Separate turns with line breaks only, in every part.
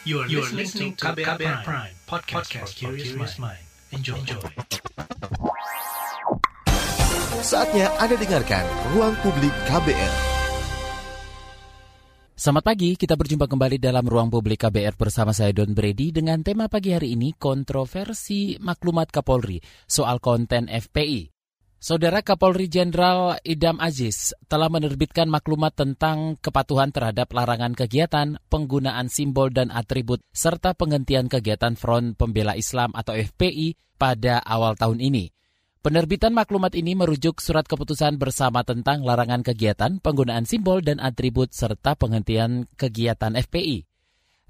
You are, you are listening to KBR, Prime, Prime podcast, podcast for curious mind. Enjoy. Enjoy.
Saatnya Anda dengarkan Ruang Publik KBR.
Selamat pagi, kita berjumpa kembali dalam Ruang Publik KBR bersama saya Don Brady dengan tema pagi hari ini kontroversi maklumat Kapolri soal konten FPI. Saudara Kapolri Jenderal Idam Aziz telah menerbitkan maklumat tentang kepatuhan terhadap larangan kegiatan, penggunaan simbol dan atribut, serta penghentian kegiatan Front Pembela Islam atau FPI pada awal tahun ini. Penerbitan maklumat ini merujuk surat keputusan bersama tentang larangan kegiatan, penggunaan simbol dan atribut, serta penghentian kegiatan FPI.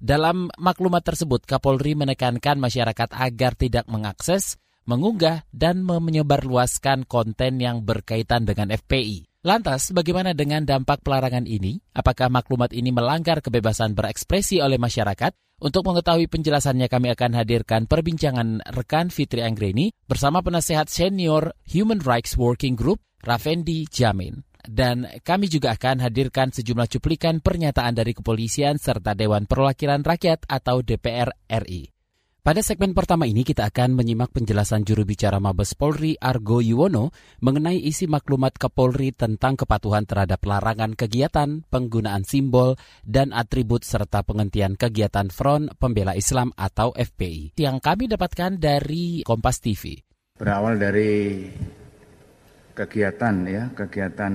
Dalam maklumat tersebut, Kapolri menekankan masyarakat agar tidak mengakses, mengunggah, dan menyebarluaskan konten yang berkaitan dengan FPI. Lantas, bagaimana dengan dampak pelarangan ini? Apakah maklumat ini melanggar kebebasan berekspresi oleh masyarakat? Untuk mengetahui penjelasannya kami akan hadirkan perbincangan rekan Fitri Anggreni bersama penasehat senior Human Rights Working Group, Ravendi Jamin. Dan kami juga akan hadirkan sejumlah cuplikan pernyataan dari kepolisian serta Dewan Perwakilan Rakyat atau DPR RI. Pada segmen pertama ini kita akan menyimak penjelasan juru bicara Mabes Polri Argo Yuwono mengenai isi maklumat Kapolri tentang kepatuhan terhadap larangan kegiatan, penggunaan simbol, dan atribut serta penghentian kegiatan Front Pembela Islam atau FPI yang kami dapatkan dari Kompas TV.
Berawal dari kegiatan ya, kegiatan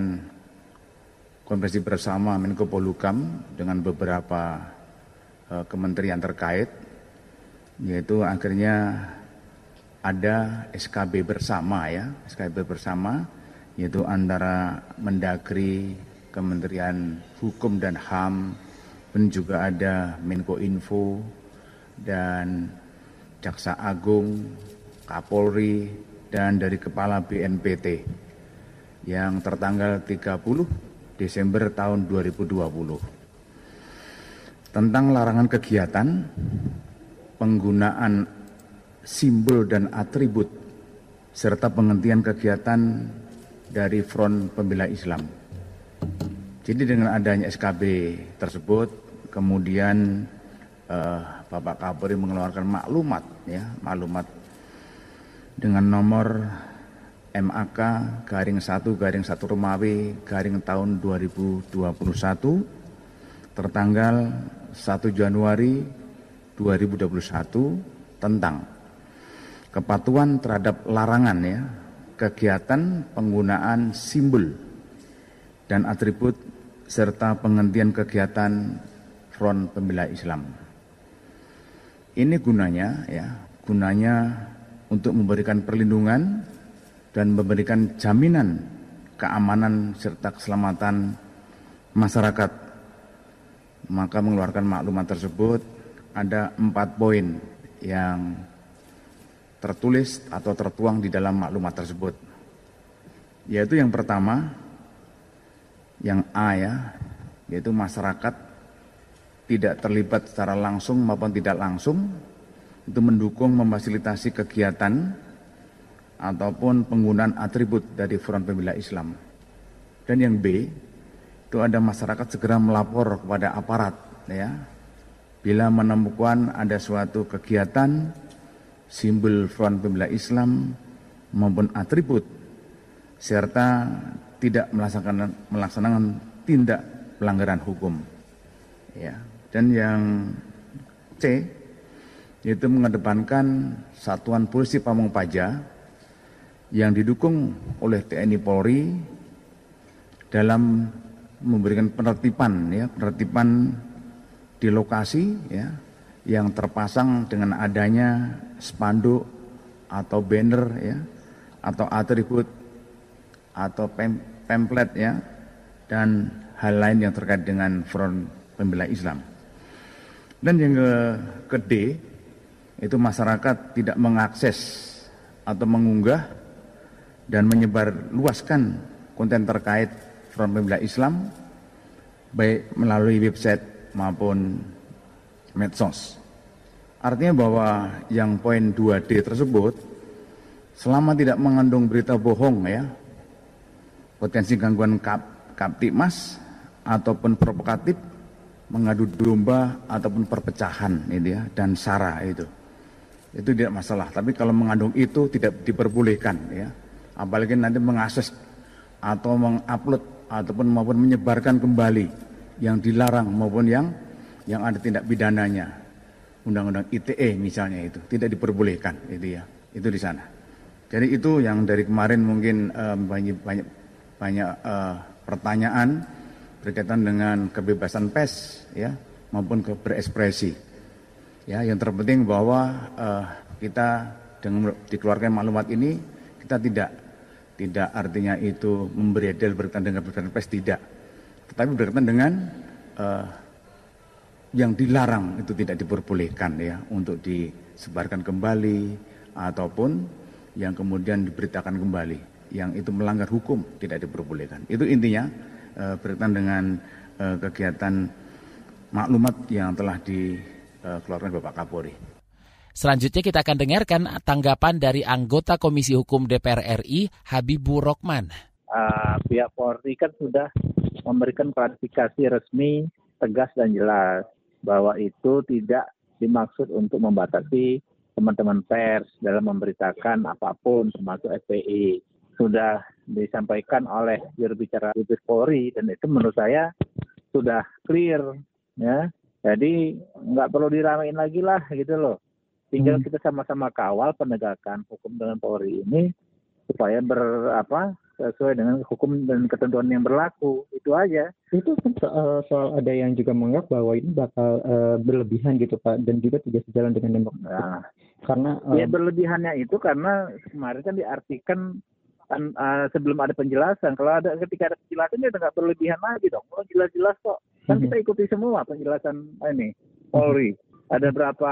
konferensi bersama Menko Polhukam dengan beberapa uh, kementerian terkait yaitu akhirnya ada SKB bersama ya, SKB bersama yaitu antara Mendagri, Kementerian Hukum dan HAM, dan juga ada Menko Info dan Jaksa Agung, Kapolri, dan dari Kepala BNPT yang tertanggal 30 Desember tahun 2020 tentang larangan kegiatan penggunaan simbol dan atribut serta penghentian kegiatan dari Front Pembela Islam. Jadi dengan adanya SKB tersebut, kemudian uh, Bapak Kapolri mengeluarkan maklumat, ya, maklumat dengan nomor MAK garing 1 garing 1 Romawi garing tahun 2021 tertanggal 1 Januari 2021 tentang kepatuhan terhadap larangan ya kegiatan penggunaan simbol dan atribut serta penghentian kegiatan Front Pembela Islam. Ini gunanya ya, gunanya untuk memberikan perlindungan dan memberikan jaminan keamanan serta keselamatan masyarakat. Maka mengeluarkan maklumat tersebut ada empat poin yang tertulis atau tertuang di dalam maklumat tersebut. Yaitu yang pertama, yang A ya, yaitu masyarakat tidak terlibat secara langsung maupun tidak langsung itu mendukung memfasilitasi kegiatan ataupun penggunaan atribut dari Front Pembela Islam. Dan yang B, itu ada masyarakat segera melapor kepada aparat ya bila menemukan ada suatu kegiatan simbol Front Pembela Islam maupun atribut serta tidak melaksanakan, melaksanakan tindak pelanggaran hukum. Ya. Dan yang C yaitu mengedepankan Satuan Polisi Pamung Praja yang didukung oleh TNI Polri dalam memberikan penertiban ya penertiban di lokasi ya yang terpasang dengan adanya spanduk atau banner ya atau atribut atau pem pamflet ya dan hal lain yang terkait dengan Front Pembela Islam. Dan yang ke, ke D itu masyarakat tidak mengakses atau mengunggah dan menyebar luaskan konten terkait Front Pembela Islam baik melalui website maupun medsos. Artinya bahwa yang poin 2D tersebut selama tidak mengandung berita bohong ya, potensi gangguan kap, kaptikmas ataupun provokatif, mengadu domba ataupun perpecahan itu ya dan sara itu. Itu tidak masalah tapi kalau mengandung itu tidak diperbolehkan ya. Apalagi nanti mengakses atau mengupload ataupun maupun menyebarkan kembali yang dilarang maupun yang yang ada tindak pidananya undang-undang ITE misalnya itu tidak diperbolehkan itu ya itu di sana jadi itu yang dari kemarin mungkin um, banyak banyak banyak uh, pertanyaan berkaitan dengan kebebasan pers ya maupun ke berekspresi. Ya, yang terpenting bahwa uh, kita dengan dikeluarkan maklumat ini kita tidak tidak artinya itu memberi adil berkaitan dengan kebebasan pers tidak. Tetapi berkaitan dengan uh, yang dilarang itu tidak diperbolehkan ya untuk disebarkan kembali ataupun yang kemudian diberitakan kembali yang itu melanggar hukum tidak diperbolehkan. Itu intinya uh, berkaitan dengan uh, kegiatan maklumat yang telah dikeluarkan Bapak Kapolri.
Selanjutnya kita akan dengarkan tanggapan dari anggota Komisi Hukum DPR RI Habibur Rokman.
Uh, pihak Polri kan sudah memberikan klarifikasi resmi, tegas dan jelas bahwa itu tidak dimaksud untuk membatasi teman-teman pers dalam memberitakan apa pun termasuk FPI sudah disampaikan oleh juru bicara Bibir Polri dan itu menurut saya sudah clear ya. Jadi nggak perlu diramein lagi lah gitu loh. Tinggal hmm. kita sama-sama kawal penegakan hukum dengan Polri ini supaya ber apa sesuai dengan hukum dan ketentuan yang berlaku itu aja
itu kan soal, soal ada yang juga menganggap bahwa ini bakal uh, berlebihan gitu pak dan juga tidak sejalan dengan demokrasi nah,
karena um, ya berlebihannya itu karena kemarin kan diartikan kan uh, sebelum ada penjelasan. Kalau ada ketika ada penjelasan itu nggak berlebihan lagi dong. Kalau jelas-jelas kok. Kan kita ikuti semua penjelasan ini Polri. Ada berapa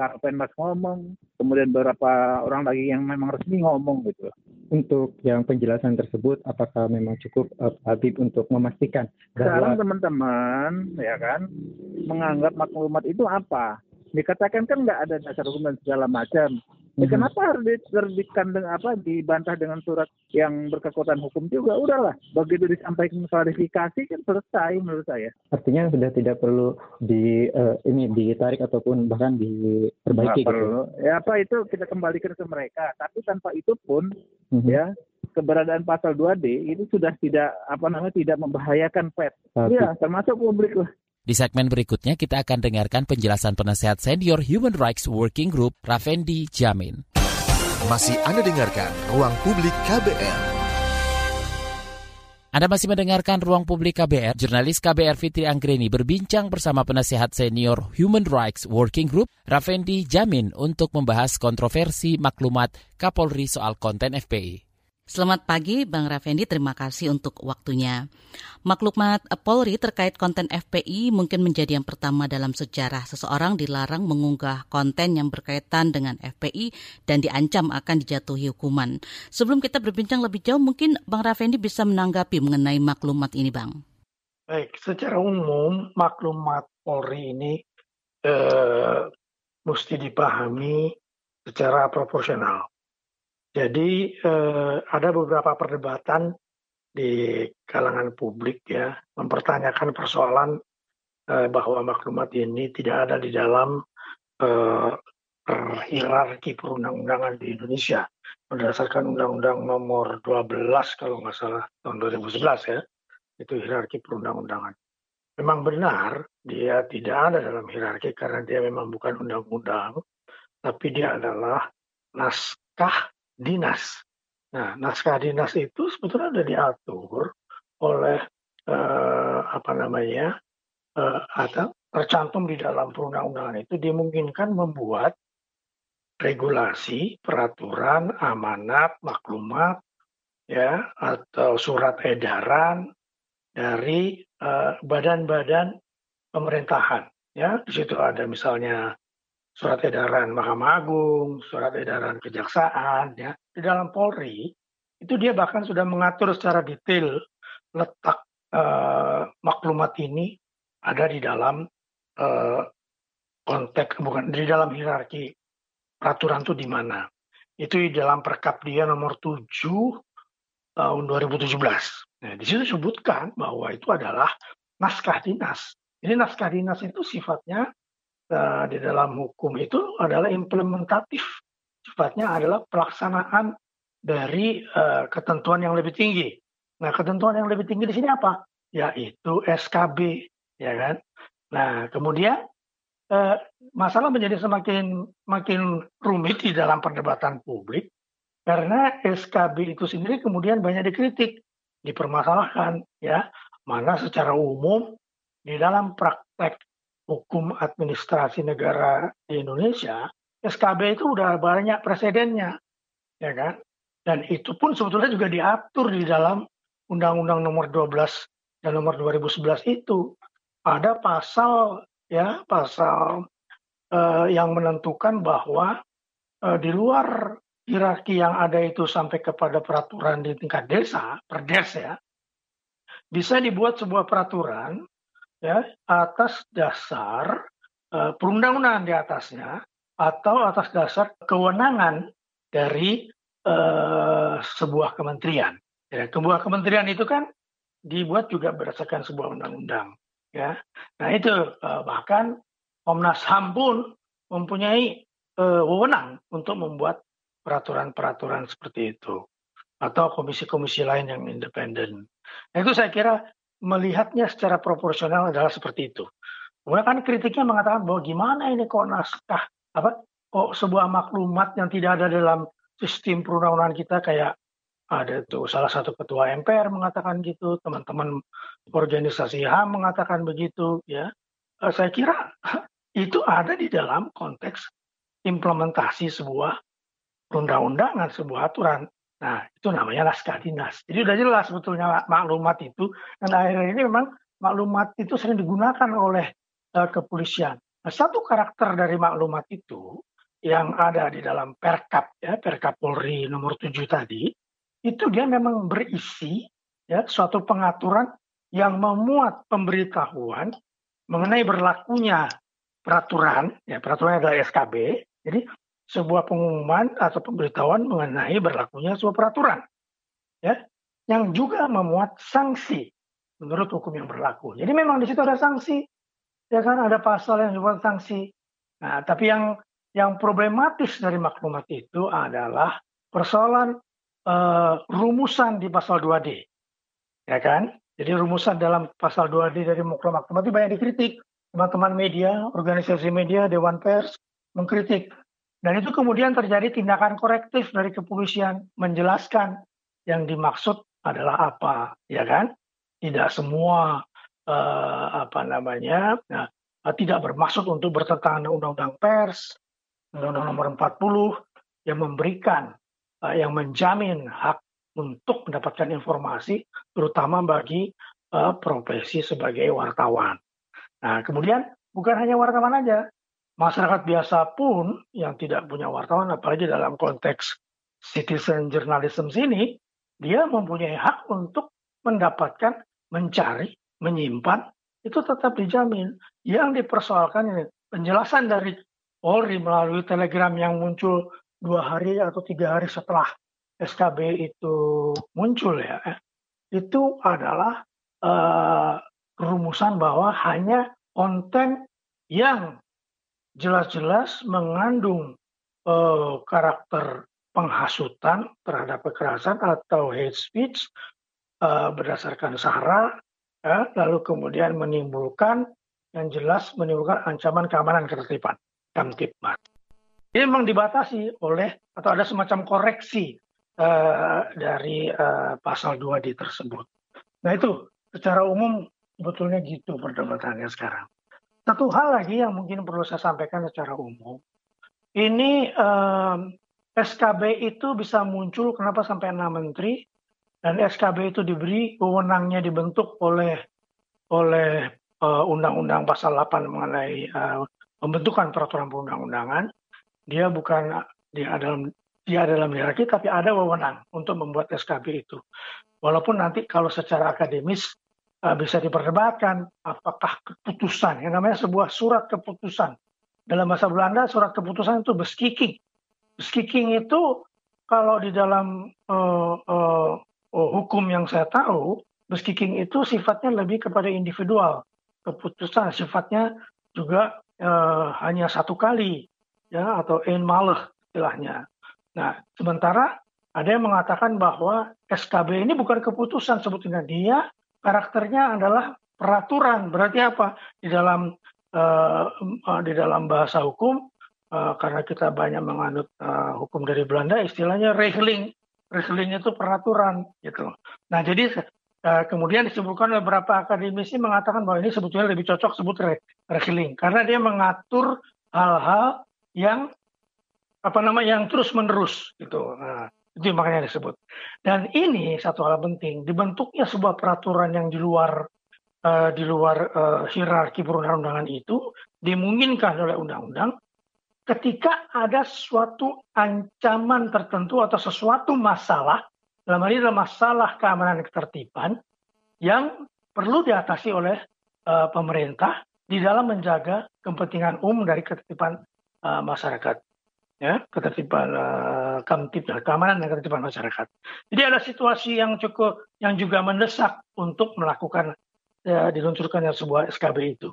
Karpenmas ngomong, kemudian beberapa orang lagi yang memang resmi ngomong gitu.
Untuk yang penjelasan tersebut, apakah memang cukup uh, Habib untuk memastikan?
Sekarang teman-teman, ya kan, menganggap maklumat itu apa? Dikatakan kan nggak ada dasar hukum dan segala macam. Ya, hmm. kenapa harus diterbitkan dengan apa dibantah dengan surat yang berkekuatan hukum juga? Udahlah begitu disampaikan klarifikasi kan selesai menurut saya.
Artinya sudah tidak perlu di uh, ini ditarik ataupun bahkan diperbaiki gitu. perlu.
Ya apa itu? Kita kembalikan ke mereka. Tapi tanpa itu pun hmm. ya keberadaan pasal 2D itu sudah tidak apa namanya tidak membahayakan pet. Ya termasuk publik lah
di segmen berikutnya kita akan dengarkan penjelasan penasehat senior Human Rights Working Group Ravendi Jamin.
Masih Anda dengarkan Ruang Publik KBR.
Anda masih mendengarkan Ruang Publik KBR. Jurnalis KBR Fitri Anggreni berbincang bersama penasehat senior Human Rights Working Group Ravendi Jamin untuk membahas kontroversi maklumat Kapolri soal konten FPI.
Selamat pagi Bang Ravendi, terima kasih untuk waktunya. Maklumat Polri terkait konten FPI mungkin menjadi yang pertama dalam sejarah seseorang dilarang mengunggah konten yang berkaitan dengan FPI dan diancam akan dijatuhi hukuman. Sebelum kita berbincang lebih jauh, mungkin Bang Ravendi bisa menanggapi mengenai maklumat ini, Bang.
Baik, secara umum maklumat Polri ini eh, mesti dipahami secara proporsional jadi eh, ada beberapa perdebatan di kalangan publik ya mempertanyakan persoalan eh, bahwa maklumat ini tidak ada di dalam eh, hierarki perundang-undangan di Indonesia berdasarkan Undang-Undang Nomor 12 kalau nggak salah tahun 2011 ya itu hierarki perundang-undangan. Memang benar dia tidak ada dalam hierarki karena dia memang bukan undang-undang, tapi dia adalah naskah dinas. Nah, naskah dinas itu sebetulnya sudah diatur oleh eh, apa namanya eh, atau tercantum di dalam perundang-undangan itu dimungkinkan membuat regulasi, peraturan, amanat, maklumat, ya atau surat edaran dari eh, badan-badan uh, pemerintahan. Ya, di situ ada misalnya surat edaran Mahkamah Agung, surat edaran Kejaksaan, ya di dalam Polri itu dia bahkan sudah mengatur secara detail letak uh, maklumat ini ada di dalam uh, konteks bukan di dalam hierarki peraturan itu di mana. Itu di dalam perkap dia nomor 7 tahun 2017. Nah, di situ disebutkan bahwa itu adalah naskah dinas Jadi naskah dinas itu sifatnya uh, di dalam hukum itu adalah implementatif. Sifatnya adalah pelaksanaan dari uh, ketentuan yang lebih tinggi. Nah, ketentuan yang lebih tinggi di sini apa? Yaitu SKB, ya kan? Nah, kemudian uh, masalah menjadi semakin makin rumit di dalam perdebatan publik karena SKB itu sendiri kemudian banyak dikritik, dipermasalahkan, ya. Mana secara umum di dalam praktek hukum administrasi negara di Indonesia, SKB itu udah banyak presidennya, ya kan? Dan itu pun sebetulnya juga diatur di dalam Undang-Undang Nomor 12 dan Nomor 2011 itu ada pasal ya pasal uh, yang menentukan bahwa uh, di luar hierarki yang ada itu sampai kepada peraturan di tingkat desa, perdes ya, bisa dibuat sebuah peraturan ya atas dasar uh, perundang-undangan di atasnya atau atas dasar kewenangan dari uh, sebuah kementerian. Ya, sebuah kementerian itu kan dibuat juga berdasarkan sebuah undang-undang. Ya, nah itu uh, bahkan Komnas Ham pun mempunyai uh, wewenang untuk membuat peraturan-peraturan seperti itu atau komisi-komisi lain yang independen. Nah, itu saya kira melihatnya secara proporsional adalah seperti itu. Kemudian kan kritiknya mengatakan bahwa gimana ini kok naskah apa kok sebuah maklumat yang tidak ada dalam sistem perundang-undangan kita kayak ada tuh salah satu ketua MPR mengatakan gitu, teman-teman organisasi HAM mengatakan begitu ya. Eh, saya kira itu ada di dalam konteks implementasi sebuah perundang-undangan, sebuah aturan. Nah, itu namanya naskah dinas. Jadi udah jelas sebetulnya maklumat itu. Dan akhirnya ini memang maklumat itu sering digunakan oleh uh, kepolisian. Nah, satu karakter dari maklumat itu yang ada di dalam Perkap ya, Perkap Polri nomor 7 tadi, itu dia memang berisi ya suatu pengaturan yang memuat pemberitahuan mengenai berlakunya peraturan, ya peraturan adalah SKB. Jadi sebuah pengumuman atau pemberitahuan mengenai berlakunya sebuah peraturan ya yang juga memuat sanksi menurut hukum yang berlaku. Jadi memang di situ ada sanksi ya kan ada pasal yang dibuat sanksi. Nah, tapi yang yang problematis dari maklumat itu adalah persoalan uh, rumusan di pasal 2D. Ya kan? Jadi rumusan dalam pasal 2D dari maklumat itu banyak dikritik. Teman-teman media, organisasi media, Dewan Pers mengkritik dan itu kemudian terjadi tindakan korektif dari kepolisian menjelaskan yang dimaksud adalah apa, ya kan? Tidak semua uh, apa namanya, nah, tidak bermaksud untuk bertentangan dengan undang-undang pers, undang-undang nomor 40 yang memberikan, uh, yang menjamin hak untuk mendapatkan informasi, terutama bagi uh, profesi sebagai wartawan. Nah, kemudian bukan hanya wartawan aja, masyarakat biasa pun yang tidak punya wartawan, apalagi dalam konteks citizen journalism sini, dia mempunyai hak untuk mendapatkan, mencari, menyimpan, itu tetap dijamin. Yang dipersoalkan ini penjelasan dari Polri melalui telegram yang muncul dua hari atau tiga hari setelah SKB itu muncul ya, itu adalah uh, rumusan bahwa hanya konten yang jelas-jelas mengandung uh, karakter penghasutan terhadap kekerasan atau hate speech uh, berdasarkan sara, ya, lalu kemudian menimbulkan yang jelas menimbulkan ancaman keamanan ketertiban, kamtipmas. Ini memang dibatasi oleh atau ada semacam koreksi uh, dari uh, pasal 2D tersebut. Nah itu secara umum sebetulnya gitu perdebatannya sekarang. Satu hal lagi yang mungkin perlu saya sampaikan secara umum, ini um, SKB itu bisa muncul kenapa sampai enam menteri dan SKB itu diberi wewenangnya dibentuk oleh oleh uh, undang-undang pasal 8 mengenai uh, pembentukan peraturan perundang-undangan. Dia bukan dia dalam dia dalam hierarki tapi ada wewenang untuk membuat SKB itu. Walaupun nanti kalau secara akademis bisa diperdebatkan apakah keputusan yang namanya sebuah surat keputusan. Dalam bahasa Belanda surat keputusan itu beskiking. Beskiking itu kalau di dalam uh, uh, uh, hukum yang saya tahu beskiking itu sifatnya lebih kepada individual. Keputusan sifatnya juga uh, hanya satu kali ya atau einmalig istilahnya. Nah, sementara ada yang mengatakan bahwa SKB ini bukan keputusan sebetulnya. Dia karakternya adalah peraturan. Berarti apa? Di dalam uh, di dalam bahasa hukum uh, karena kita banyak menganut uh, hukum dari Belanda istilahnya regeling. Regeling itu peraturan gitu. Nah, jadi uh, kemudian disebutkan beberapa akademisi mengatakan bahwa ini sebetulnya lebih cocok sebut regeling karena dia mengatur hal-hal yang apa namanya yang terus menerus gitu. Nah, itu makanya disebut. Dan ini satu hal penting, dibentuknya sebuah peraturan yang di luar uh, di luar uh, hierarki perundang-undangan itu dimungkinkan oleh undang-undang ketika ada suatu ancaman tertentu atau sesuatu masalah dalam hal ini adalah masalah keamanan ketertiban yang perlu diatasi oleh uh, pemerintah di dalam menjaga kepentingan umum dari ketertiban uh, masyarakat ya ketertiban uh, keamanan dan ketertiban masyarakat. Jadi ada situasi yang cukup yang juga mendesak untuk melakukan ya, diluncurkannya sebuah SKB itu.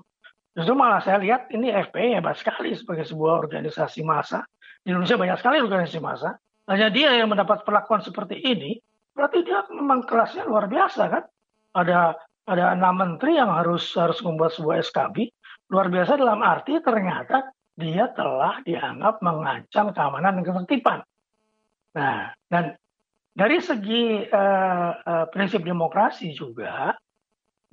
Justru malah saya lihat ini FPI hebat sekali sebagai sebuah organisasi massa. Di Indonesia banyak sekali organisasi massa. Hanya dia yang mendapat perlakuan seperti ini, berarti dia memang kelasnya luar biasa kan? Ada ada enam menteri yang harus harus membuat sebuah SKB. Luar biasa dalam arti ternyata dia telah dianggap mengancam keamanan dan ketertiban. Nah, dan dari segi uh, uh, prinsip demokrasi juga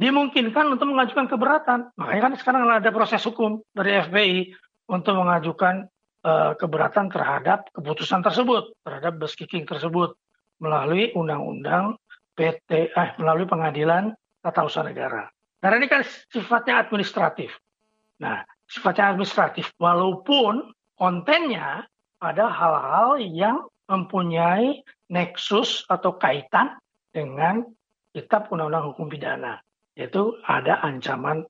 dimungkinkan untuk mengajukan keberatan. Makanya kan sekarang ada proses hukum dari FBI untuk mengajukan uh, keberatan terhadap keputusan tersebut, terhadap bus kicking tersebut melalui undang-undang PT, eh, melalui pengadilan tata usaha negara. Karena ini kan sifatnya administratif. Nah, sifatnya administratif, walaupun kontennya ada hal-hal yang mempunyai nexus atau kaitan dengan kitab undang-undang hukum pidana, yaitu ada ancaman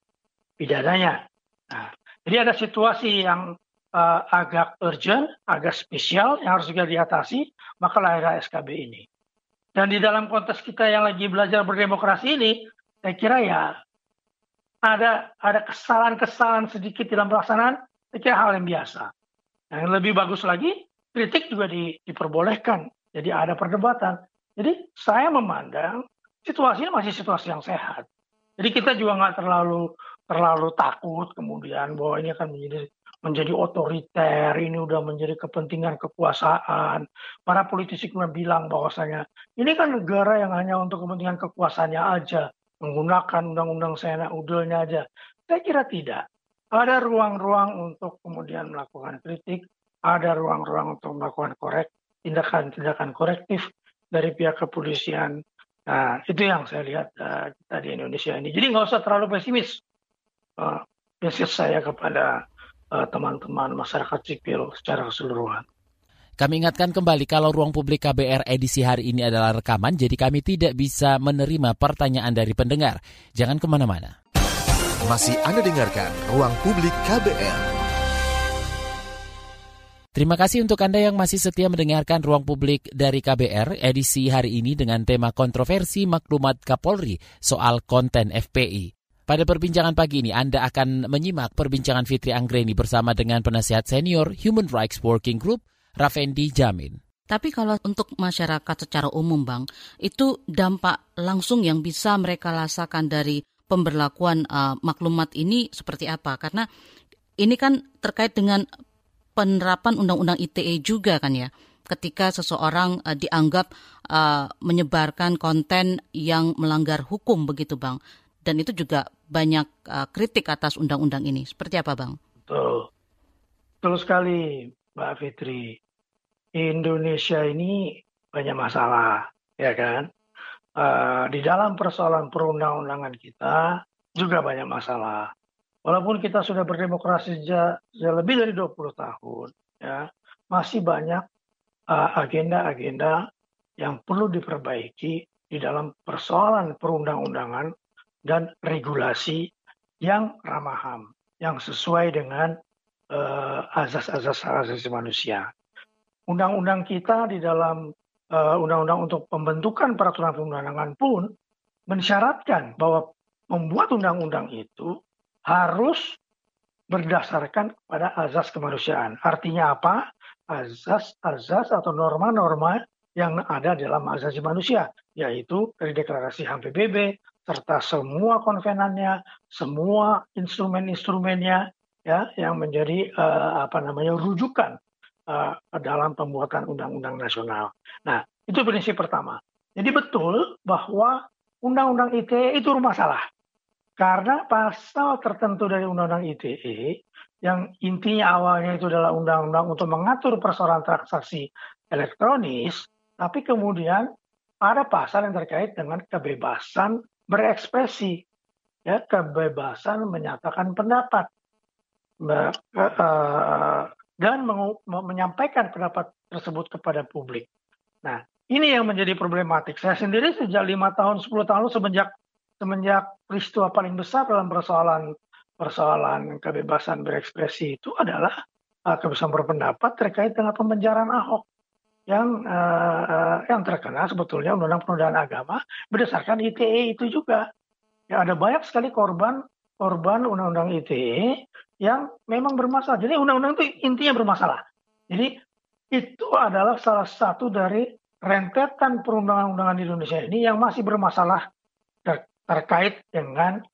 pidananya. Nah, jadi ada situasi yang uh, agak urgent, agak spesial yang harus juga diatasi, maka lahirlah SKB ini. Dan di dalam konteks kita yang lagi belajar berdemokrasi ini, saya kira ya ada ada kesalahan-kesalahan sedikit dalam pelaksanaan, kira hal yang biasa. Yang lebih bagus lagi, kritik juga di, diperbolehkan. Jadi ada perdebatan. Jadi saya memandang situasinya masih situasi yang sehat. Jadi kita juga nggak terlalu terlalu takut kemudian bahwa ini akan menjadi menjadi otoriter, ini udah menjadi kepentingan kekuasaan. Para politisi kemudian bilang bahwasanya ini kan negara yang hanya untuk kepentingan kekuasaannya aja menggunakan undang-undang seenak udilnya aja. Saya kira tidak. Ada ruang-ruang untuk kemudian melakukan kritik, ada ruang-ruang untuk melakukan korek, tindakan-tindakan korektif dari pihak kepolisian. Nah, itu yang saya lihat uh, kita di Indonesia ini. Jadi nggak usah terlalu pesimis. Uh, saya kepada eh, teman-teman uh, masyarakat sipil secara keseluruhan.
Kami ingatkan kembali kalau ruang publik KBR edisi hari ini adalah rekaman, jadi kami tidak bisa menerima pertanyaan dari pendengar. Jangan ke mana-mana.
Masih Anda dengarkan Ruang Publik KBR.
Terima kasih untuk Anda yang masih setia mendengarkan Ruang Publik dari KBR edisi hari ini dengan tema kontroversi maklumat Kapolri soal konten FPI. Pada perbincangan pagi ini, Anda akan menyimak perbincangan Fitri Anggreni bersama dengan penasihat senior Human Rights Working Group, Rafendi Jamin.
Tapi kalau untuk masyarakat secara umum, Bang, itu dampak langsung yang bisa mereka rasakan dari pemberlakuan uh, maklumat ini seperti apa? Karena ini kan terkait dengan penerapan undang-undang ITE juga kan ya. Ketika seseorang uh, dianggap uh, menyebarkan konten yang melanggar hukum begitu, Bang. Dan itu juga banyak uh, kritik atas undang-undang ini. Seperti apa, Bang?
Betul. Betul sekali, Mbak Fitri. Indonesia ini banyak masalah, ya kan? Uh, di dalam persoalan perundang-undangan kita juga banyak masalah. Walaupun kita sudah berdemokrasi sejak, sejak lebih dari 20 tahun, ya, masih banyak uh, agenda-agenda uh, yang perlu diperbaiki di dalam persoalan perundang-undangan dan regulasi yang ramah HAM, yang sesuai dengan azas-azas hak asasi manusia. Undang-undang kita di dalam uh, undang-undang untuk pembentukan peraturan perundangan pun mensyaratkan bahwa membuat undang-undang itu harus berdasarkan pada azas kemanusiaan. Artinya apa? Azas-azas atau norma-norma yang ada dalam asasi manusia, yaitu dari deklarasi HAM PBB, serta semua konvenannya, semua instrumen-instrumennya, ya, yang menjadi uh, apa namanya rujukan uh, dalam pembuatan undang-undang nasional. Nah, itu prinsip pertama. Jadi betul bahwa undang-undang ITE itu bermasalah. Karena pasal tertentu dari undang-undang ITE yang intinya awalnya itu adalah undang-undang untuk mengatur persoalan transaksi elektronis, tapi kemudian ada pasal yang terkait dengan kebebasan berekspresi, ya kebebasan menyatakan pendapat eh, dan menyampaikan pendapat tersebut kepada publik. Nah, ini yang menjadi problematik. Saya sendiri sejak lima tahun, 10 tahun semenjak semenjak peristiwa paling besar dalam persoalan persoalan kebebasan berekspresi itu adalah uh, kebebasan berpendapat terkait dengan pembenjaran Ahok yang uh, yang terkena sebetulnya undang-undang penodaan agama berdasarkan ITE itu juga. Ya ada banyak sekali korban korban undang-undang ITE yang memang bermasalah. Jadi undang-undang itu intinya bermasalah. Jadi itu adalah salah satu dari rentetan perundang-undangan di Indonesia ini yang masih bermasalah terkait dengan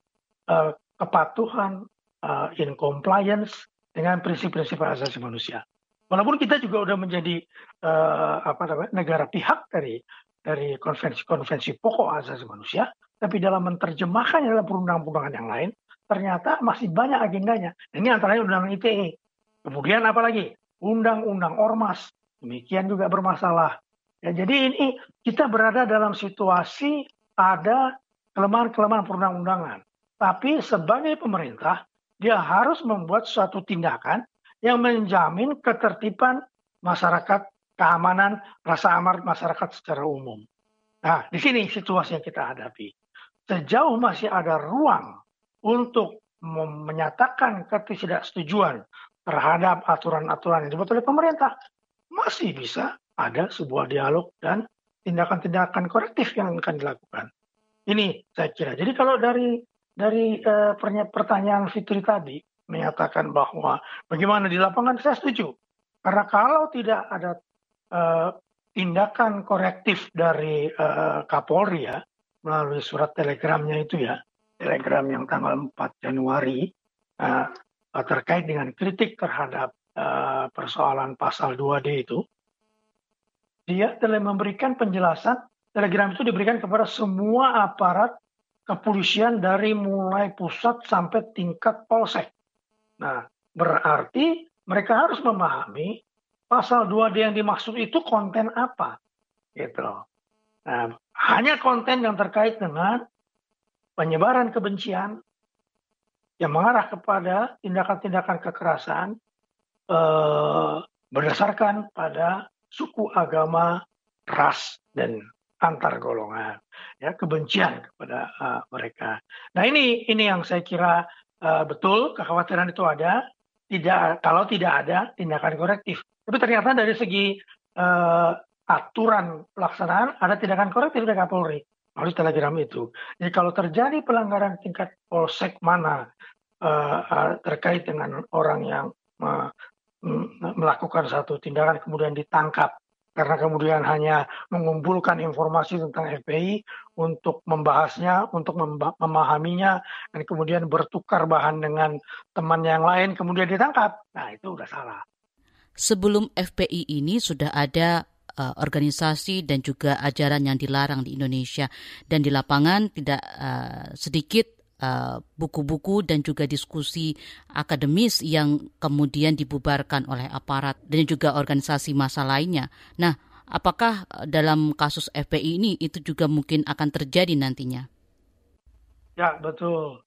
uh, kepatuhan, uh, in compliance dengan prinsip-prinsip asasi manusia. Walaupun kita juga sudah menjadi uh, apa namanya negara pihak dari dari konvensi-konvensi pokok asasi manusia, tapi dalam menerjemahkannya dalam perundang-undangan yang lain, ternyata masih banyak agendanya. Ini antaranya undang-undang ITE. Kemudian apa lagi? Undang-undang ormas. Demikian juga bermasalah. Ya, jadi ini kita berada dalam situasi ada kelemahan-kelemahan perundang-undangan. Tapi sebagai pemerintah, dia harus membuat suatu tindakan yang menjamin ketertiban masyarakat, keamanan, rasa aman masyarakat secara umum. Nah, di sini situasi yang kita hadapi. Sejauh masih ada ruang untuk menyatakan ketidaksetujuan terhadap aturan-aturan yang dibuat oleh pemerintah, masih bisa ada sebuah dialog dan tindakan-tindakan korektif yang akan dilakukan. Ini saya kira. Jadi kalau dari dari uh, pertanyaan Fitri tadi menyatakan bahwa bagaimana di lapangan saya setuju. Karena kalau tidak ada uh, tindakan korektif dari uh, Kapolri ya melalui surat telegramnya itu ya, telegram yang tanggal 4 Januari uh, terkait dengan kritik terhadap uh, persoalan pasal 2D itu, dia telah memberikan penjelasan telegram itu diberikan kepada semua aparat kepolisian dari mulai pusat sampai tingkat polsek. Nah, berarti mereka harus memahami pasal 2D yang dimaksud itu konten apa. Gitu Nah, hanya konten yang terkait dengan penyebaran kebencian yang mengarah kepada tindakan-tindakan kekerasan eh, berdasarkan pada suku, agama, ras, dan antar golongan, ya kebencian kepada uh, mereka. Nah ini ini yang saya kira uh, betul kekhawatiran itu ada. Tidak kalau tidak ada tindakan korektif. Tapi ternyata dari segi uh, aturan pelaksanaan ada tindakan korektif dari Kapolri melalui telegram itu. Jadi kalau terjadi pelanggaran tingkat polsek mana uh, uh, terkait dengan orang yang uh, melakukan satu tindakan kemudian ditangkap karena kemudian hanya mengumpulkan informasi tentang FPI untuk membahasnya, untuk memahaminya, dan kemudian bertukar bahan dengan teman yang lain, kemudian ditangkap. Nah, itu udah salah.
Sebelum FPI ini sudah ada uh, organisasi dan juga ajaran yang dilarang di Indonesia, dan di lapangan tidak uh, sedikit Eh, buku-buku uh, dan juga diskusi akademis yang kemudian dibubarkan oleh aparat dan juga organisasi masa lainnya. Nah, apakah dalam kasus FPI ini itu juga mungkin akan terjadi nantinya?
Ya, betul.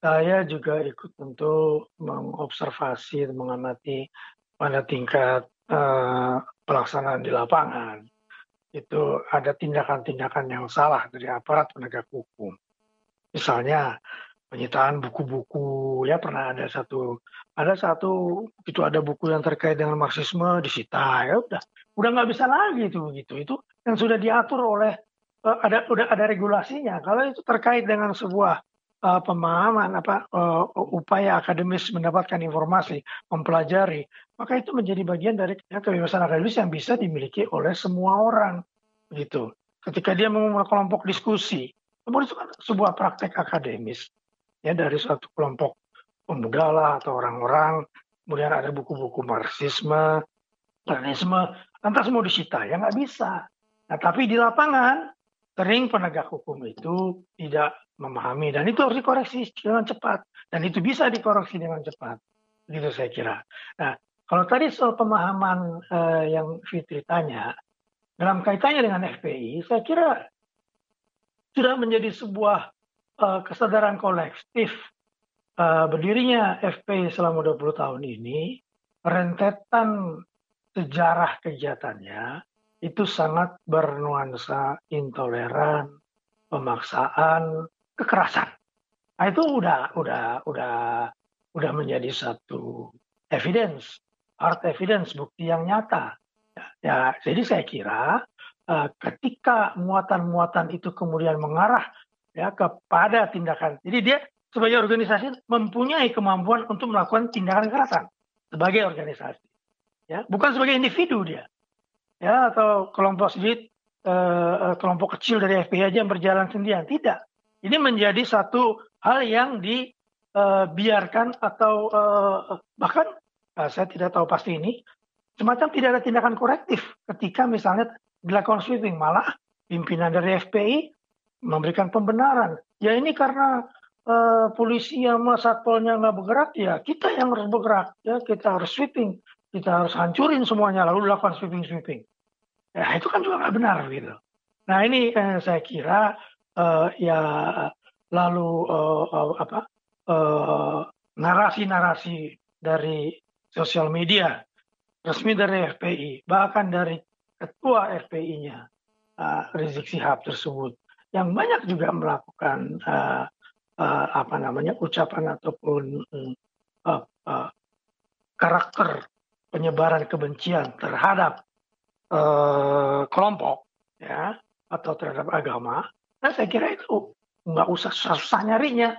Saya juga ikut untuk mengobservasi mengamati pada tingkat uh, pelaksanaan di lapangan. Itu ada tindakan-tindakan yang salah dari aparat penegak hukum. Misalnya penyitaan buku-buku ya pernah ada satu ada satu itu ada buku yang terkait dengan marxisme disita ya udah. Udah nggak bisa lagi itu begitu. Itu yang sudah diatur oleh uh, ada udah ada regulasinya. Kalau itu terkait dengan sebuah uh, pemahaman apa uh, upaya akademis mendapatkan informasi, mempelajari, maka itu menjadi bagian dari kebebasan akademis yang bisa dimiliki oleh semua orang gitu. Ketika dia memulai kelompok diskusi, itu kan sebuah praktek akademis ya dari suatu kelompok pemuda lah atau orang-orang, kemudian ada buku-buku marxisme, Leninisme, lantas mau disita ya nggak bisa. Nah tapi di lapangan sering penegak hukum itu tidak memahami. Dan itu harus dikoreksi dengan cepat. Dan itu bisa dikoreksi dengan cepat. Gitu saya kira. Nah kalau tadi soal pemahaman uh, yang Fitri tanya dalam kaitannya dengan FPI saya kira sudah menjadi sebuah uh, kesadaran kolektif uh, berdirinya FPI selama 20 tahun ini rentetan sejarah kegiatannya itu sangat bernuansa intoleran, pemaksaan, kekerasan. Nah, itu udah udah udah udah menjadi satu evidence, art evidence, bukti yang nyata. Ya, jadi saya kira uh, ketika muatan-muatan itu kemudian mengarah ya kepada tindakan, jadi dia sebagai organisasi mempunyai kemampuan untuk melakukan tindakan kekerasan sebagai organisasi ya bukan sebagai individu dia ya atau kelompok sedikit eh, kelompok kecil dari FPI aja yang berjalan sendirian tidak ini menjadi satu hal yang dibiarkan eh, atau eh, bahkan eh, saya tidak tahu pasti ini semacam tidak ada tindakan korektif ketika misalnya dilakukan sweeping. Malah pimpinan dari FPI memberikan pembenaran. Ya ini karena uh, polisi sama satpolnya nggak bergerak ya kita yang harus bergerak. Ya kita harus sweeping. Kita harus hancurin semuanya lalu dilakukan sweeping sweeping ya itu kan juga nggak benar gitu. Nah ini eh, saya kira uh, ya lalu uh, uh, apa narasi-narasi uh, dari sosial media resmi dari FPI bahkan dari ketua FPI-nya uh, Rizik Sihab tersebut yang banyak juga melakukan uh, uh, apa namanya ucapan ataupun uh, uh, karakter penyebaran kebencian terhadap uh, kelompok ya atau terhadap agama, nah saya kira itu nggak usah susah-susah nyarinya.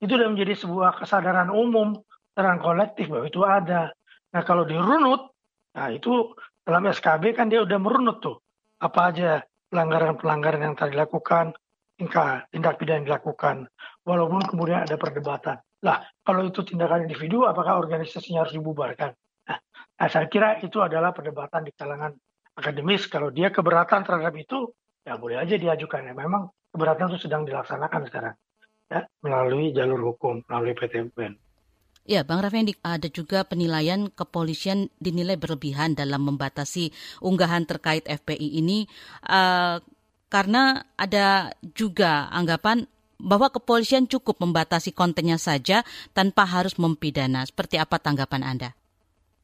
Itu sudah menjadi sebuah kesadaran umum, kesadaran kolektif bahwa itu ada. Nah kalau dirunut, nah itu dalam SKB kan dia udah merunut tuh apa aja pelanggaran-pelanggaran yang telah dilakukan, tindak pidana yang dilakukan, walaupun kemudian ada perdebatan. Lah, kalau itu tindakan individu, apakah organisasinya harus dibubarkan? Nah, saya kira itu adalah perdebatan di kalangan akademis. Kalau dia keberatan terhadap itu, ya boleh aja diajukan. Ya, memang keberatan itu sedang dilaksanakan sekarang ya, melalui jalur hukum, melalui PT UN.
Ya, Bang Raffendi, ada juga penilaian kepolisian dinilai berlebihan dalam membatasi unggahan terkait FPI ini uh, karena ada juga anggapan bahwa kepolisian cukup membatasi kontennya saja tanpa harus mempidana. Seperti apa tanggapan Anda?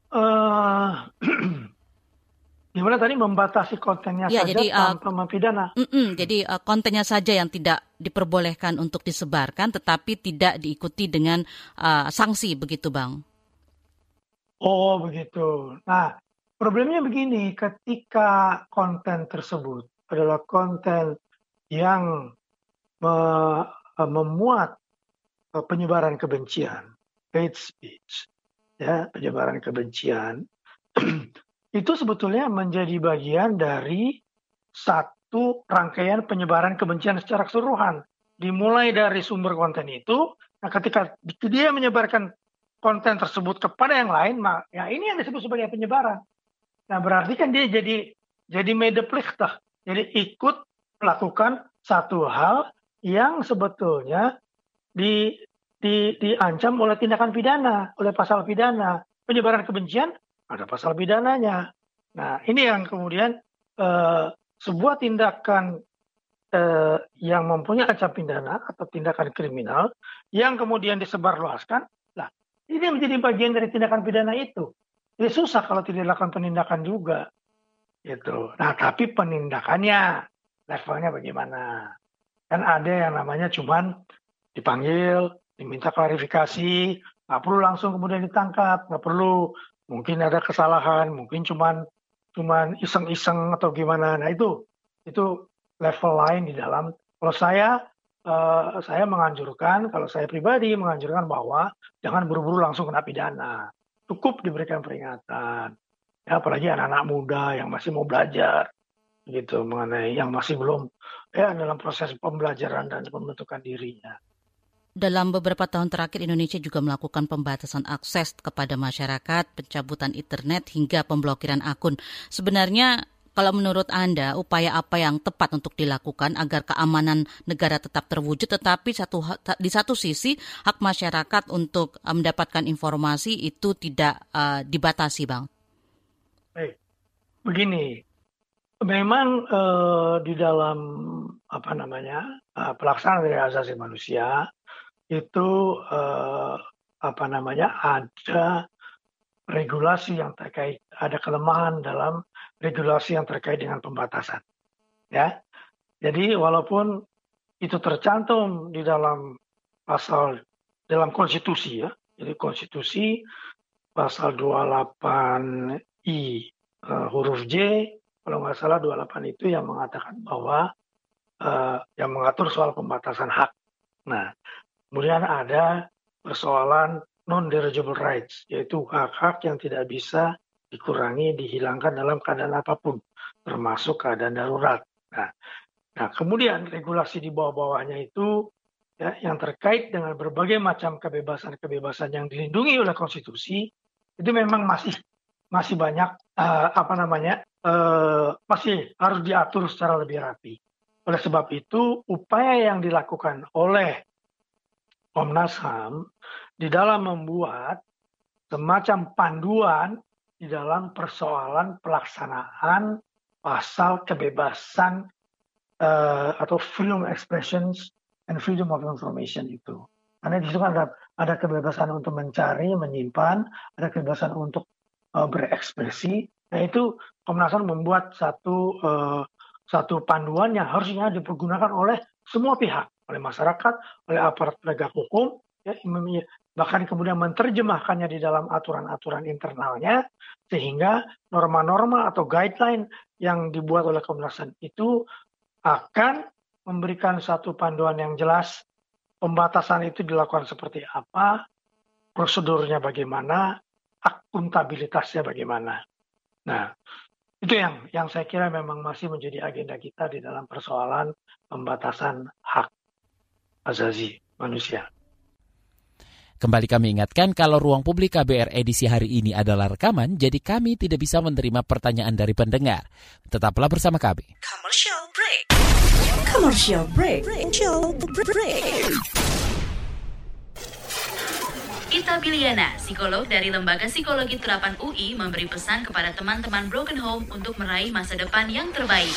Uh,
gimana tadi membatasi kontennya ya, saja jadi, uh, tanpa mempidana?
Mm -mm, jadi uh, kontennya saja yang tidak diperbolehkan untuk disebarkan, tetapi tidak diikuti dengan uh, sanksi, begitu, bang?
Oh, begitu. Nah, problemnya begini, ketika konten tersebut adalah konten yang me memuat penyebaran kebencian, hate speech, ya penyebaran kebencian itu sebetulnya menjadi bagian dari satu rangkaian penyebaran kebencian secara keseluruhan. Dimulai dari sumber konten itu nah ketika dia menyebarkan konten tersebut kepada yang lain ya ini yang disebut sebagai penyebaran. Nah berarti kan dia jadi jadi medeplichtah jadi ikut melakukan satu hal yang sebetulnya di di, diancam oleh tindakan pidana, oleh pasal pidana. Penyebaran kebencian ada pasal pidananya. Nah, ini yang kemudian eh, sebuah tindakan eh, yang mempunyai ancam pidana atau tindakan kriminal yang kemudian disebarluaskan, lah ini menjadi bagian dari tindakan pidana itu. Jadi susah kalau tidak dilakukan penindakan juga. Gitu. Nah, tapi penindakannya levelnya bagaimana? Kan ada yang namanya cuman dipanggil, diminta klarifikasi, nggak perlu langsung kemudian ditangkap, nggak perlu mungkin ada kesalahan, mungkin cuman cuman iseng-iseng atau gimana. Nah itu itu level lain di dalam. Kalau saya uh, saya menganjurkan, kalau saya pribadi menganjurkan bahwa jangan buru-buru langsung kena pidana. Cukup diberikan peringatan. Ya, apalagi anak-anak muda yang masih mau belajar gitu mengenai yang masih belum ya dalam proses pembelajaran dan pembentukan dirinya.
Dalam beberapa tahun terakhir Indonesia juga melakukan pembatasan akses kepada masyarakat, pencabutan internet hingga pemblokiran akun. Sebenarnya kalau menurut Anda, upaya apa yang tepat untuk dilakukan agar keamanan negara tetap terwujud, tetapi satu di satu sisi hak masyarakat untuk uh, mendapatkan informasi itu tidak uh, dibatasi, bang?
Baik, begini, memang uh, di dalam apa namanya uh, pelaksanaan dari asasi manusia itu uh, apa namanya ada regulasi yang terkait ada kelemahan dalam regulasi yang terkait dengan pembatasan. Ya. Jadi walaupun itu tercantum di dalam pasal dalam konstitusi ya. Jadi konstitusi pasal 28 I uh, huruf J kalau nggak salah 28 itu yang mengatakan bahwa uh, yang mengatur soal pembatasan hak. Nah, kemudian ada persoalan non derigible rights yaitu hak-hak yang tidak bisa dikurangi, dihilangkan dalam keadaan apa pun, termasuk keadaan darurat. Nah, nah kemudian regulasi di bawah-bawahnya itu ya, yang terkait dengan berbagai macam kebebasan-kebebasan yang dilindungi oleh konstitusi itu memang masih masih banyak uh, apa namanya uh, masih harus diatur secara lebih rapi. Oleh sebab itu upaya yang dilakukan oleh Komnas HAM di dalam membuat semacam panduan di dalam persoalan pelaksanaan pasal kebebasan uh, atau freedom expressions and freedom of information itu. Karena di situ kan ada, ada kebebasan untuk mencari, menyimpan, ada kebebasan untuk uh, berekspresi. Nah itu Komnas HAM membuat satu uh, satu panduan yang harusnya dipergunakan oleh semua pihak, oleh masyarakat, oleh aparat penegak hukum, ya, bahkan kemudian menerjemahkannya di dalam aturan-aturan internalnya sehingga norma-norma atau guideline yang dibuat oleh Komnas HAM itu akan memberikan satu panduan yang jelas pembatasan itu dilakukan seperti apa, prosedurnya bagaimana, akuntabilitasnya bagaimana. Nah, itu yang yang saya kira memang masih menjadi agenda kita di dalam persoalan pembatasan hak azazi manusia.
Kembali kami ingatkan kalau ruang publik KBR edisi hari ini adalah rekaman, jadi kami tidak bisa menerima pertanyaan dari pendengar. Tetaplah bersama kami. Commercial break. Commercial break. Commercial break.
Ita Biliana, psikolog dari Lembaga Psikologi Terapan UI, memberi pesan kepada teman-teman Broken Home untuk meraih masa depan yang terbaik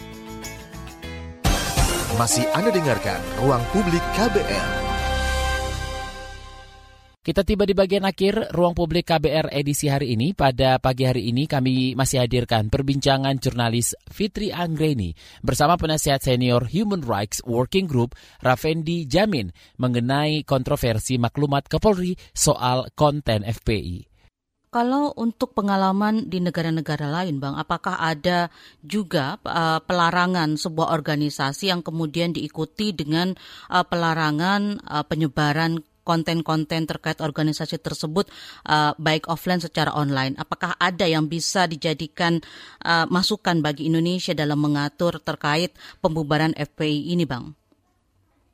Masih Anda dengarkan Ruang Publik KBR.
Kita tiba di bagian akhir ruang publik KBR edisi hari ini. Pada pagi hari ini kami masih hadirkan perbincangan jurnalis Fitri Anggreni bersama penasihat senior Human Rights Working Group Ravendi Jamin mengenai kontroversi maklumat Kapolri soal konten FPI.
Kalau untuk pengalaman di negara-negara lain, Bang, apakah ada juga uh, pelarangan sebuah organisasi yang kemudian diikuti dengan uh, pelarangan uh, penyebaran konten-konten terkait organisasi tersebut uh, baik offline secara online. Apakah ada yang bisa dijadikan uh, masukan bagi Indonesia dalam mengatur terkait pembubaran FPI ini, Bang?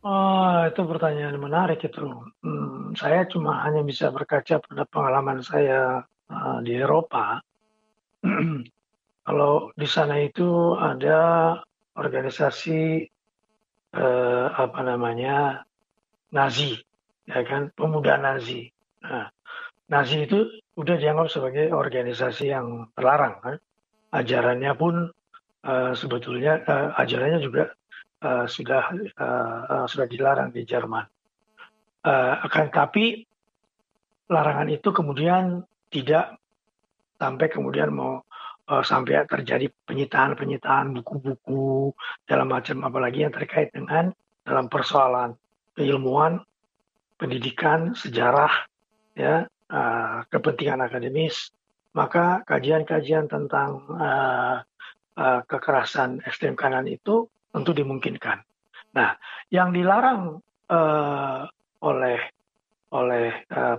Oh, itu pertanyaan menarik itu. Hmm, saya cuma hanya bisa berkaca pada pengalaman saya uh, di Eropa. Kalau di sana itu ada organisasi uh, apa namanya Nazi, ya kan, pemuda Nazi. Nah, Nazi itu udah dianggap sebagai organisasi yang terlarang kan. Ajarannya pun uh, sebetulnya uh, ajarannya juga uh, sudah uh, sudah dilarang di Jerman. Uh, akan tetapi larangan itu kemudian tidak sampai kemudian mau uh, sampai terjadi penyitaan-penyitaan buku-buku dalam macam apalagi yang terkait dengan dalam persoalan keilmuan, pendidikan, sejarah, ya, uh, kepentingan akademis, maka kajian-kajian tentang uh, uh, kekerasan ekstrem kanan itu tentu dimungkinkan. Nah, yang dilarang uh, oleh oleh uh,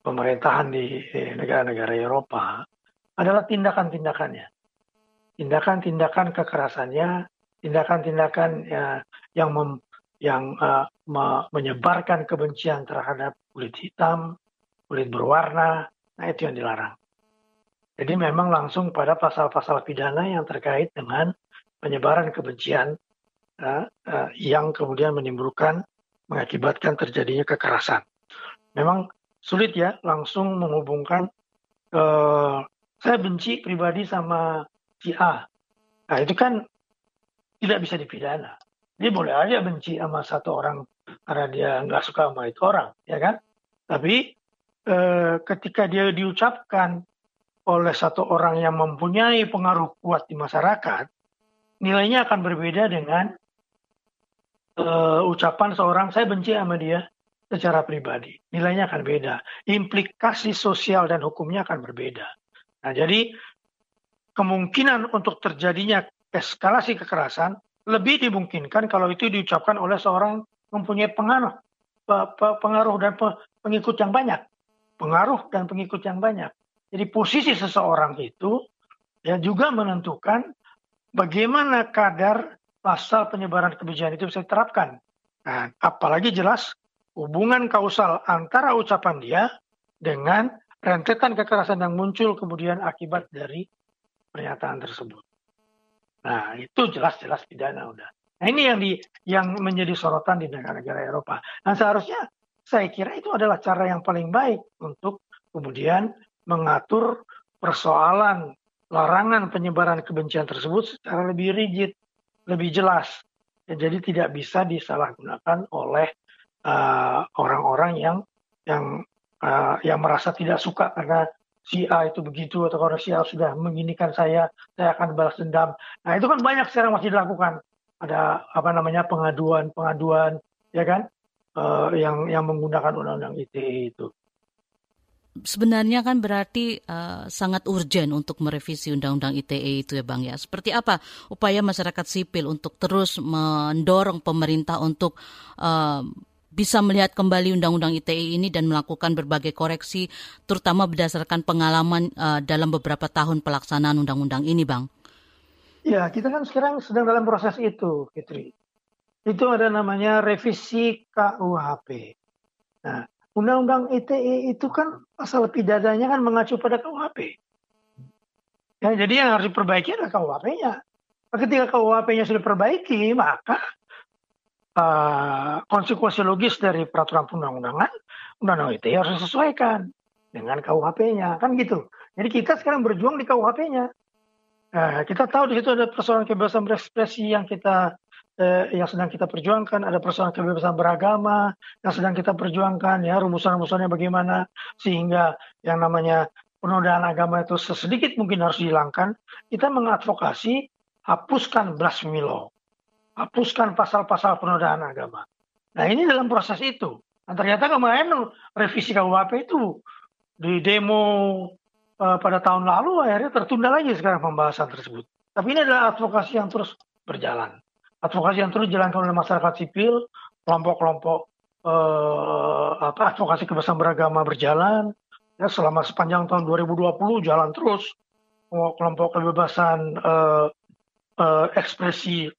pemerintahan di negara-negara Eropa adalah tindakan-tindakannya. Tindakan-tindakan kekerasannya, tindakan-tindakan ya, yang mem, yang uh, me, menyebarkan kebencian terhadap kulit hitam, kulit berwarna, nah itu yang dilarang. Jadi memang langsung pada pasal-pasal pidana yang terkait dengan penyebaran kebencian yang kemudian menimbulkan mengakibatkan terjadinya kekerasan. Memang sulit ya langsung menghubungkan uh, saya benci pribadi sama si A. Nah itu kan tidak bisa dipidana. Dia boleh aja benci sama satu orang karena dia nggak suka sama itu orang, ya kan? Tapi eh, ketika dia diucapkan oleh satu orang yang mempunyai pengaruh kuat di masyarakat, nilainya akan berbeda dengan eh, ucapan seorang saya benci sama dia secara pribadi. Nilainya akan beda. Implikasi sosial dan hukumnya akan berbeda. Nah, jadi kemungkinan untuk terjadinya eskalasi kekerasan lebih dimungkinkan kalau itu diucapkan oleh seorang mempunyai pengaruh pengaruh dan pengikut yang banyak. Pengaruh dan pengikut yang banyak. Jadi posisi seseorang itu ya juga menentukan bagaimana kadar pasal penyebaran kebijakan itu bisa diterapkan. Nah, apalagi jelas hubungan kausal antara ucapan dia dengan rentetan kekerasan yang muncul kemudian akibat dari pernyataan tersebut. Nah, itu jelas-jelas pidana udah. Nah, ini yang di yang menjadi sorotan di negara-negara Eropa. Nah, seharusnya saya kira itu adalah cara yang paling baik untuk kemudian mengatur persoalan larangan penyebaran kebencian tersebut secara lebih rigid, lebih jelas. Ya, jadi tidak bisa disalahgunakan oleh uh, orang-orang uh, yang yang uh, yang merasa tidak suka karena si A itu begitu atau kalau si A sudah menginikan saya, saya akan balas dendam. Nah itu kan banyak sekarang masih dilakukan. Ada apa namanya pengaduan-pengaduan, ya kan, uh, yang yang menggunakan undang-undang ITE itu.
Sebenarnya kan berarti uh, sangat urgent untuk merevisi undang-undang ITE itu ya Bang ya. Seperti apa upaya masyarakat sipil untuk terus mendorong pemerintah untuk uh, bisa melihat kembali Undang-Undang ITE ini dan melakukan berbagai koreksi, terutama berdasarkan pengalaman uh, dalam beberapa tahun pelaksanaan Undang-Undang ini, Bang?
Ya, kita kan sekarang sedang dalam proses itu, Fitri. Itu ada namanya revisi KUHP. Nah, Undang-Undang ITE itu kan pasal pidananya kan mengacu pada KUHP. Ya, jadi yang harus diperbaiki adalah KUHP-nya. Ketika KUHP-nya sudah diperbaiki, maka uh, konsekuensi logis dari peraturan perundang-undangan, undang-undang ITE harus disesuaikan dengan KUHP-nya, kan gitu. Jadi kita sekarang berjuang di KUHP-nya. Nah, kita tahu di situ ada persoalan kebebasan berekspresi yang kita eh, yang sedang kita perjuangkan, ada persoalan kebebasan beragama yang sedang kita perjuangkan, ya rumusan-rumusannya bagaimana sehingga yang namanya penodaan agama itu sesedikit mungkin harus dihilangkan. Kita mengadvokasi hapuskan blasphemy law hapuskan pasal-pasal penodaan agama. Nah ini dalam proses itu. Nah, ternyata kemarin revisi KUHP itu di demo uh, pada tahun lalu akhirnya tertunda lagi sekarang pembahasan tersebut. Tapi ini adalah advokasi yang terus berjalan. Advokasi yang terus dijalankan oleh masyarakat sipil, kelompok-kelompok uh, apa advokasi kebebasan beragama berjalan ya selama sepanjang tahun 2020 jalan terus kelompok kebebasan uh, uh, ekspresi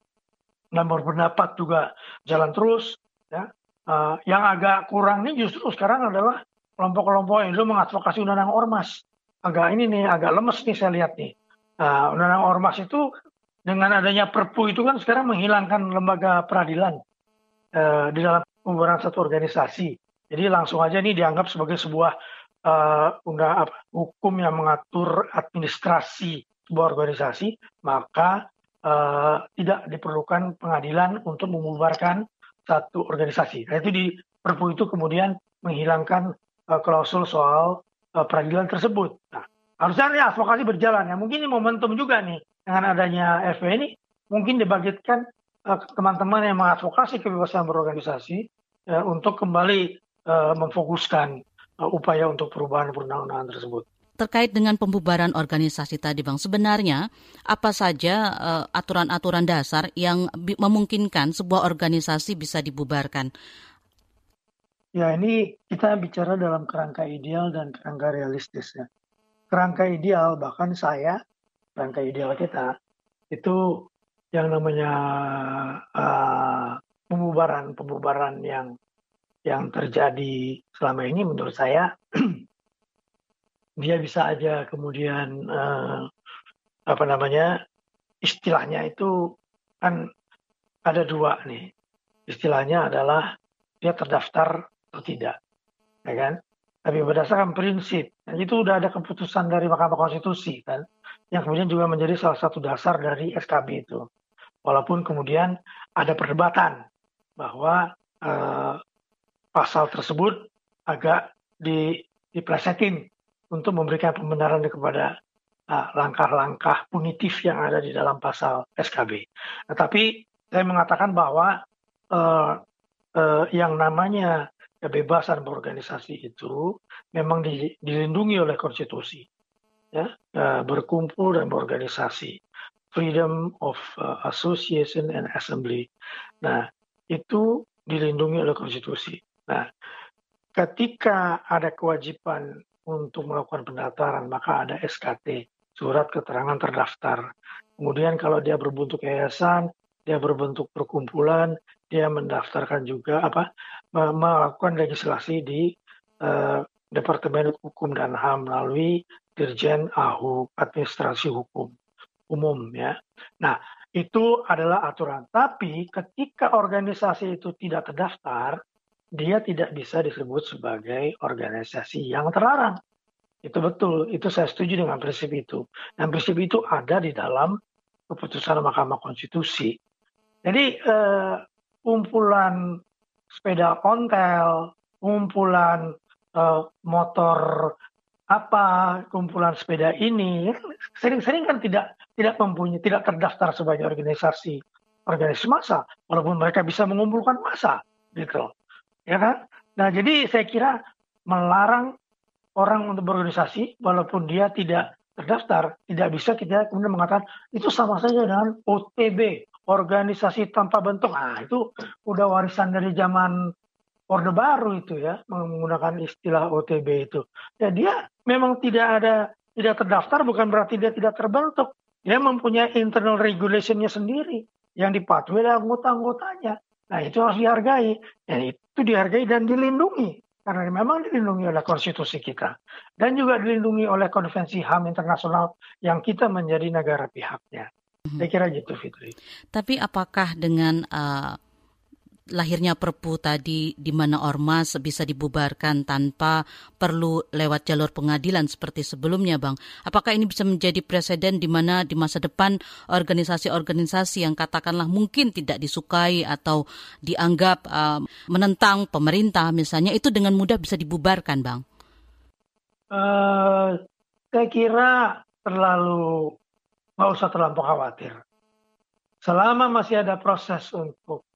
dan berpendapat juga jalan terus. Ya. Uh, yang agak kurang ini justru sekarang adalah kelompok-kelompok yang dulu mengadvokasi undang-undang ormas. Agak ini nih, agak lemes nih saya lihat nih. Uh, undang-undang ormas itu dengan adanya perpu itu kan sekarang menghilangkan lembaga peradilan uh, di dalam pembubaran satu organisasi. Jadi langsung aja ini dianggap sebagai sebuah uh, undang apa, hukum yang mengatur administrasi sebuah organisasi, maka uh, tidak diperlukan pengadilan untuk membubarkan satu organisasi. Nah, itu di Perpu itu kemudian menghilangkan uh, klausul soal uh, peradilan tersebut. Nah, harusnya ya, advokasi berjalan ya. Mungkin ini momentum juga nih dengan adanya FP ini mungkin dibagikan teman-teman uh, yang mengadvokasi kebebasan berorganisasi uh, untuk kembali uh, memfokuskan uh, upaya untuk perubahan perundang-undangan tersebut
terkait dengan pembubaran organisasi tadi Bang, sebenarnya apa saja uh, aturan-aturan dasar yang memungkinkan sebuah organisasi bisa dibubarkan?
Ya, ini kita bicara dalam kerangka ideal dan kerangka realistis ya. Kerangka ideal bahkan saya, kerangka ideal kita itu yang namanya uh, pembubaran pembubaran yang yang terjadi selama ini menurut saya dia bisa aja kemudian uh, apa namanya istilahnya itu kan ada dua nih. Istilahnya adalah dia terdaftar atau tidak ya kan? Tapi berdasarkan prinsip itu udah ada keputusan dari Mahkamah Konstitusi kan yang kemudian juga menjadi salah satu dasar dari SKB itu walaupun kemudian ada perdebatan bahwa uh, pasal tersebut agak di diplesetin untuk memberikan pembenaran kepada ah, langkah-langkah punitif yang ada di dalam pasal SKB. Nah, tapi saya mengatakan bahwa uh, uh, yang namanya kebebasan berorganisasi itu memang di, dilindungi oleh konstitusi, ya, uh, berkumpul dan berorganisasi, freedom of uh, association and assembly. Nah, itu dilindungi oleh konstitusi. Nah, ketika ada kewajiban untuk melakukan pendaftaran, maka ada SKT, surat keterangan terdaftar. Kemudian kalau dia berbentuk yayasan, dia berbentuk perkumpulan, dia mendaftarkan juga apa melakukan legislasi di uh, Departemen Hukum dan HAM melalui Dirjen AHU Administrasi Hukum Umum ya. Nah, itu adalah aturan. Tapi ketika organisasi itu tidak terdaftar, dia tidak bisa disebut sebagai organisasi yang terlarang. Itu betul, itu saya setuju dengan prinsip itu. Dan prinsip itu ada di dalam keputusan Mahkamah Konstitusi. Jadi eh, kumpulan sepeda ontel, kumpulan eh, motor apa, kumpulan sepeda ini sering-sering kan tidak tidak mempunyai tidak terdaftar sebagai organisasi organisasi massa, walaupun mereka bisa mengumpulkan massa, gitu ya kan? Nah, jadi saya kira melarang orang untuk berorganisasi walaupun dia tidak terdaftar, tidak bisa kita kemudian mengatakan itu sama saja dengan OTB, organisasi tanpa bentuk. Nah, itu udah warisan dari zaman Orde Baru itu ya, menggunakan istilah OTB itu. Ya dia memang tidak ada tidak terdaftar bukan berarti dia tidak terbentuk. Dia mempunyai internal regulationnya sendiri yang dipatuhi oleh anggota-anggotanya. Nah itu harus dihargai. Dan itu dihargai dan dilindungi. Karena memang dilindungi oleh konstitusi kita. Dan juga dilindungi oleh konvensi HAM internasional yang kita menjadi negara pihaknya. Mhm. Saya kira gitu Fitri.
Tapi apakah dengan uh, lahirnya Perpu tadi di mana ormas bisa dibubarkan tanpa perlu lewat jalur pengadilan seperti sebelumnya, Bang. Apakah ini bisa menjadi presiden di mana di masa depan organisasi-organisasi yang katakanlah mungkin tidak disukai atau dianggap uh, menentang pemerintah misalnya itu dengan mudah bisa dibubarkan, Bang?
Uh, saya kira terlalu nggak usah terlalu khawatir. Selama masih ada proses untuk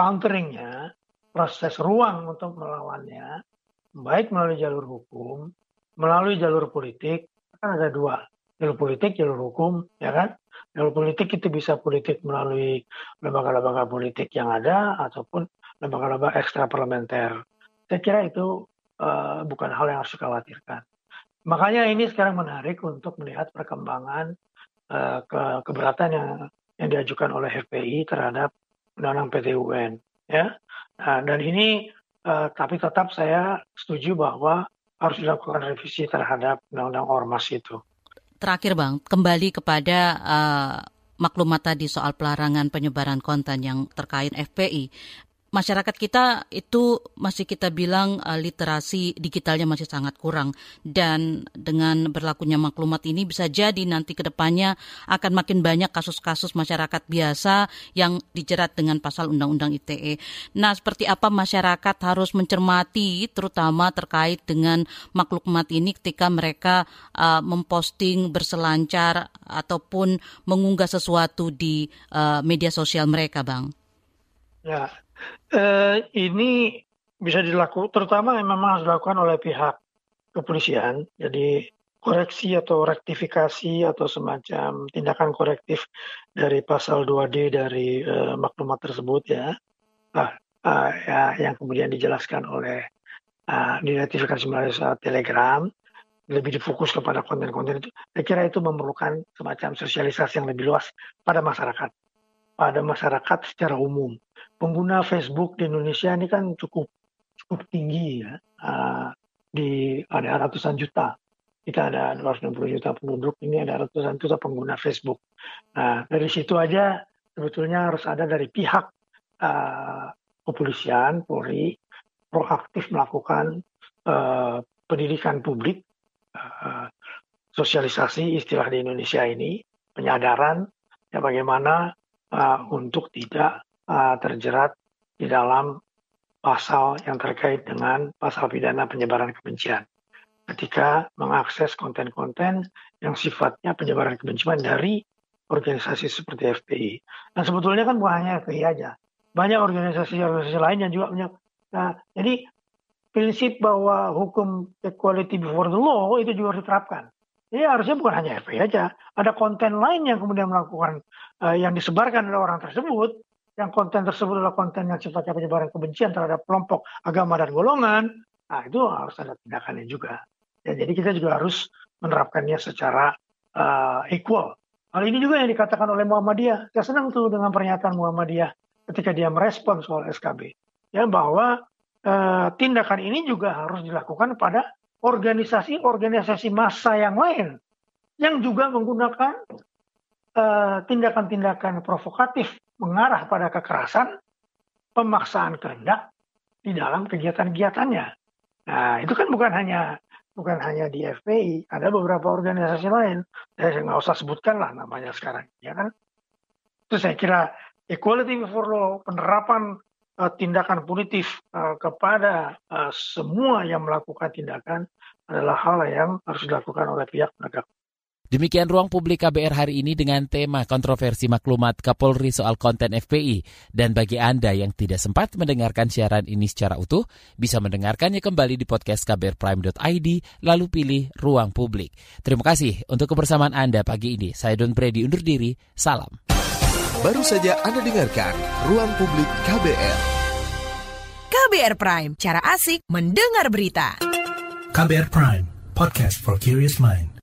counteringnya, proses ruang untuk melawannya, baik melalui jalur hukum, melalui jalur politik, kan ada dua, jalur politik, jalur hukum, ya kan? Jalur politik itu bisa politik melalui lembaga-lembaga politik yang ada ataupun lembaga-lembaga ekstra parlementer. Saya kira itu uh, bukan hal yang harus dikhawatirkan. Makanya ini sekarang menarik untuk melihat perkembangan uh, ke keberatan yang yang diajukan oleh FPI terhadap undang-undang PTUN ya. Nah, dan ini uh, tapi tetap saya setuju bahwa harus dilakukan revisi terhadap undang-undang ormas itu.
Terakhir Bang, kembali kepada uh, maklumat tadi soal pelarangan penyebaran konten yang terkait FPI. Masyarakat kita itu masih kita bilang uh, literasi digitalnya masih sangat kurang dan dengan berlakunya maklumat ini bisa jadi nanti ke depannya akan makin banyak kasus-kasus masyarakat biasa yang dijerat dengan pasal undang-undang ITE. Nah, seperti apa masyarakat harus mencermati terutama terkait dengan maklumat ini ketika mereka uh, memposting berselancar ataupun mengunggah sesuatu di uh, media sosial mereka, Bang.
Ya, eh, ini bisa dilakukan, terutama memang harus dilakukan oleh pihak kepolisian. Jadi koreksi atau rektifikasi atau semacam tindakan korektif dari pasal 2D dari uh, maklumat tersebut ya. Nah, uh, ya yang kemudian dijelaskan oleh uh, diretifikasi melalui Telegram lebih difokus kepada konten-konten itu. Saya kira itu memerlukan semacam sosialisasi yang lebih luas pada masyarakat, pada masyarakat secara umum pengguna Facebook di Indonesia ini kan cukup cukup tinggi ya. Uh, di ada ratusan juta. Kita ada 260 juta penduduk, ini ada ratusan juta pengguna Facebook. Nah, dari situ aja sebetulnya harus ada dari pihak uh, kepolisian, Polri, proaktif melakukan uh, pendidikan publik, uh, sosialisasi istilah di Indonesia ini, penyadaran ya bagaimana uh, untuk tidak uh, terjerat di dalam pasal yang terkait dengan pasal pidana penyebaran kebencian. Ketika mengakses konten-konten yang sifatnya penyebaran kebencian dari organisasi seperti FPI. Dan sebetulnya kan bukan hanya FPI aja. Banyak organisasi-organisasi lain yang juga punya. Nah, jadi prinsip bahwa hukum equality before the law itu juga harus diterapkan. Jadi harusnya bukan hanya FPI aja. Ada konten lain yang kemudian melakukan, uh, yang disebarkan oleh orang tersebut, yang konten tersebut adalah konten yang sifatnya penyebaran kebencian terhadap kelompok agama dan golongan, nah itu harus ada tindakannya juga. Ya, jadi kita juga harus menerapkannya secara uh, equal. Hal ini juga yang dikatakan oleh Muhammadiyah. Saya senang tuh dengan pernyataan Muhammadiyah ketika dia merespon soal SKB. Ya, bahwa uh, tindakan ini juga harus dilakukan pada organisasi-organisasi massa yang lain yang juga menggunakan eh, tindakan-tindakan uh, provokatif mengarah pada kekerasan, pemaksaan kehendak di dalam kegiatan-kegiatannya. Nah, itu kan bukan hanya bukan hanya di FPI, ada beberapa organisasi lain. Saya nggak usah sebutkan lah namanya sekarang, ya kan? Itu saya kira equality before law, penerapan uh, tindakan punitif uh, kepada uh, semua yang melakukan tindakan adalah hal yang harus dilakukan oleh pihak penegak
Demikian ruang publik KBR hari ini dengan tema kontroversi maklumat Kapolri soal konten FPI. Dan bagi Anda yang tidak sempat mendengarkan siaran ini secara utuh, bisa mendengarkannya kembali di podcast kbrprime.id, lalu pilih ruang publik. Terima kasih untuk kebersamaan Anda pagi ini. Saya Don Brady undur diri, salam.
Baru saja Anda dengarkan Ruang Publik KBR.
KBR Prime, cara asik mendengar berita.
KBR Prime, podcast for curious mind.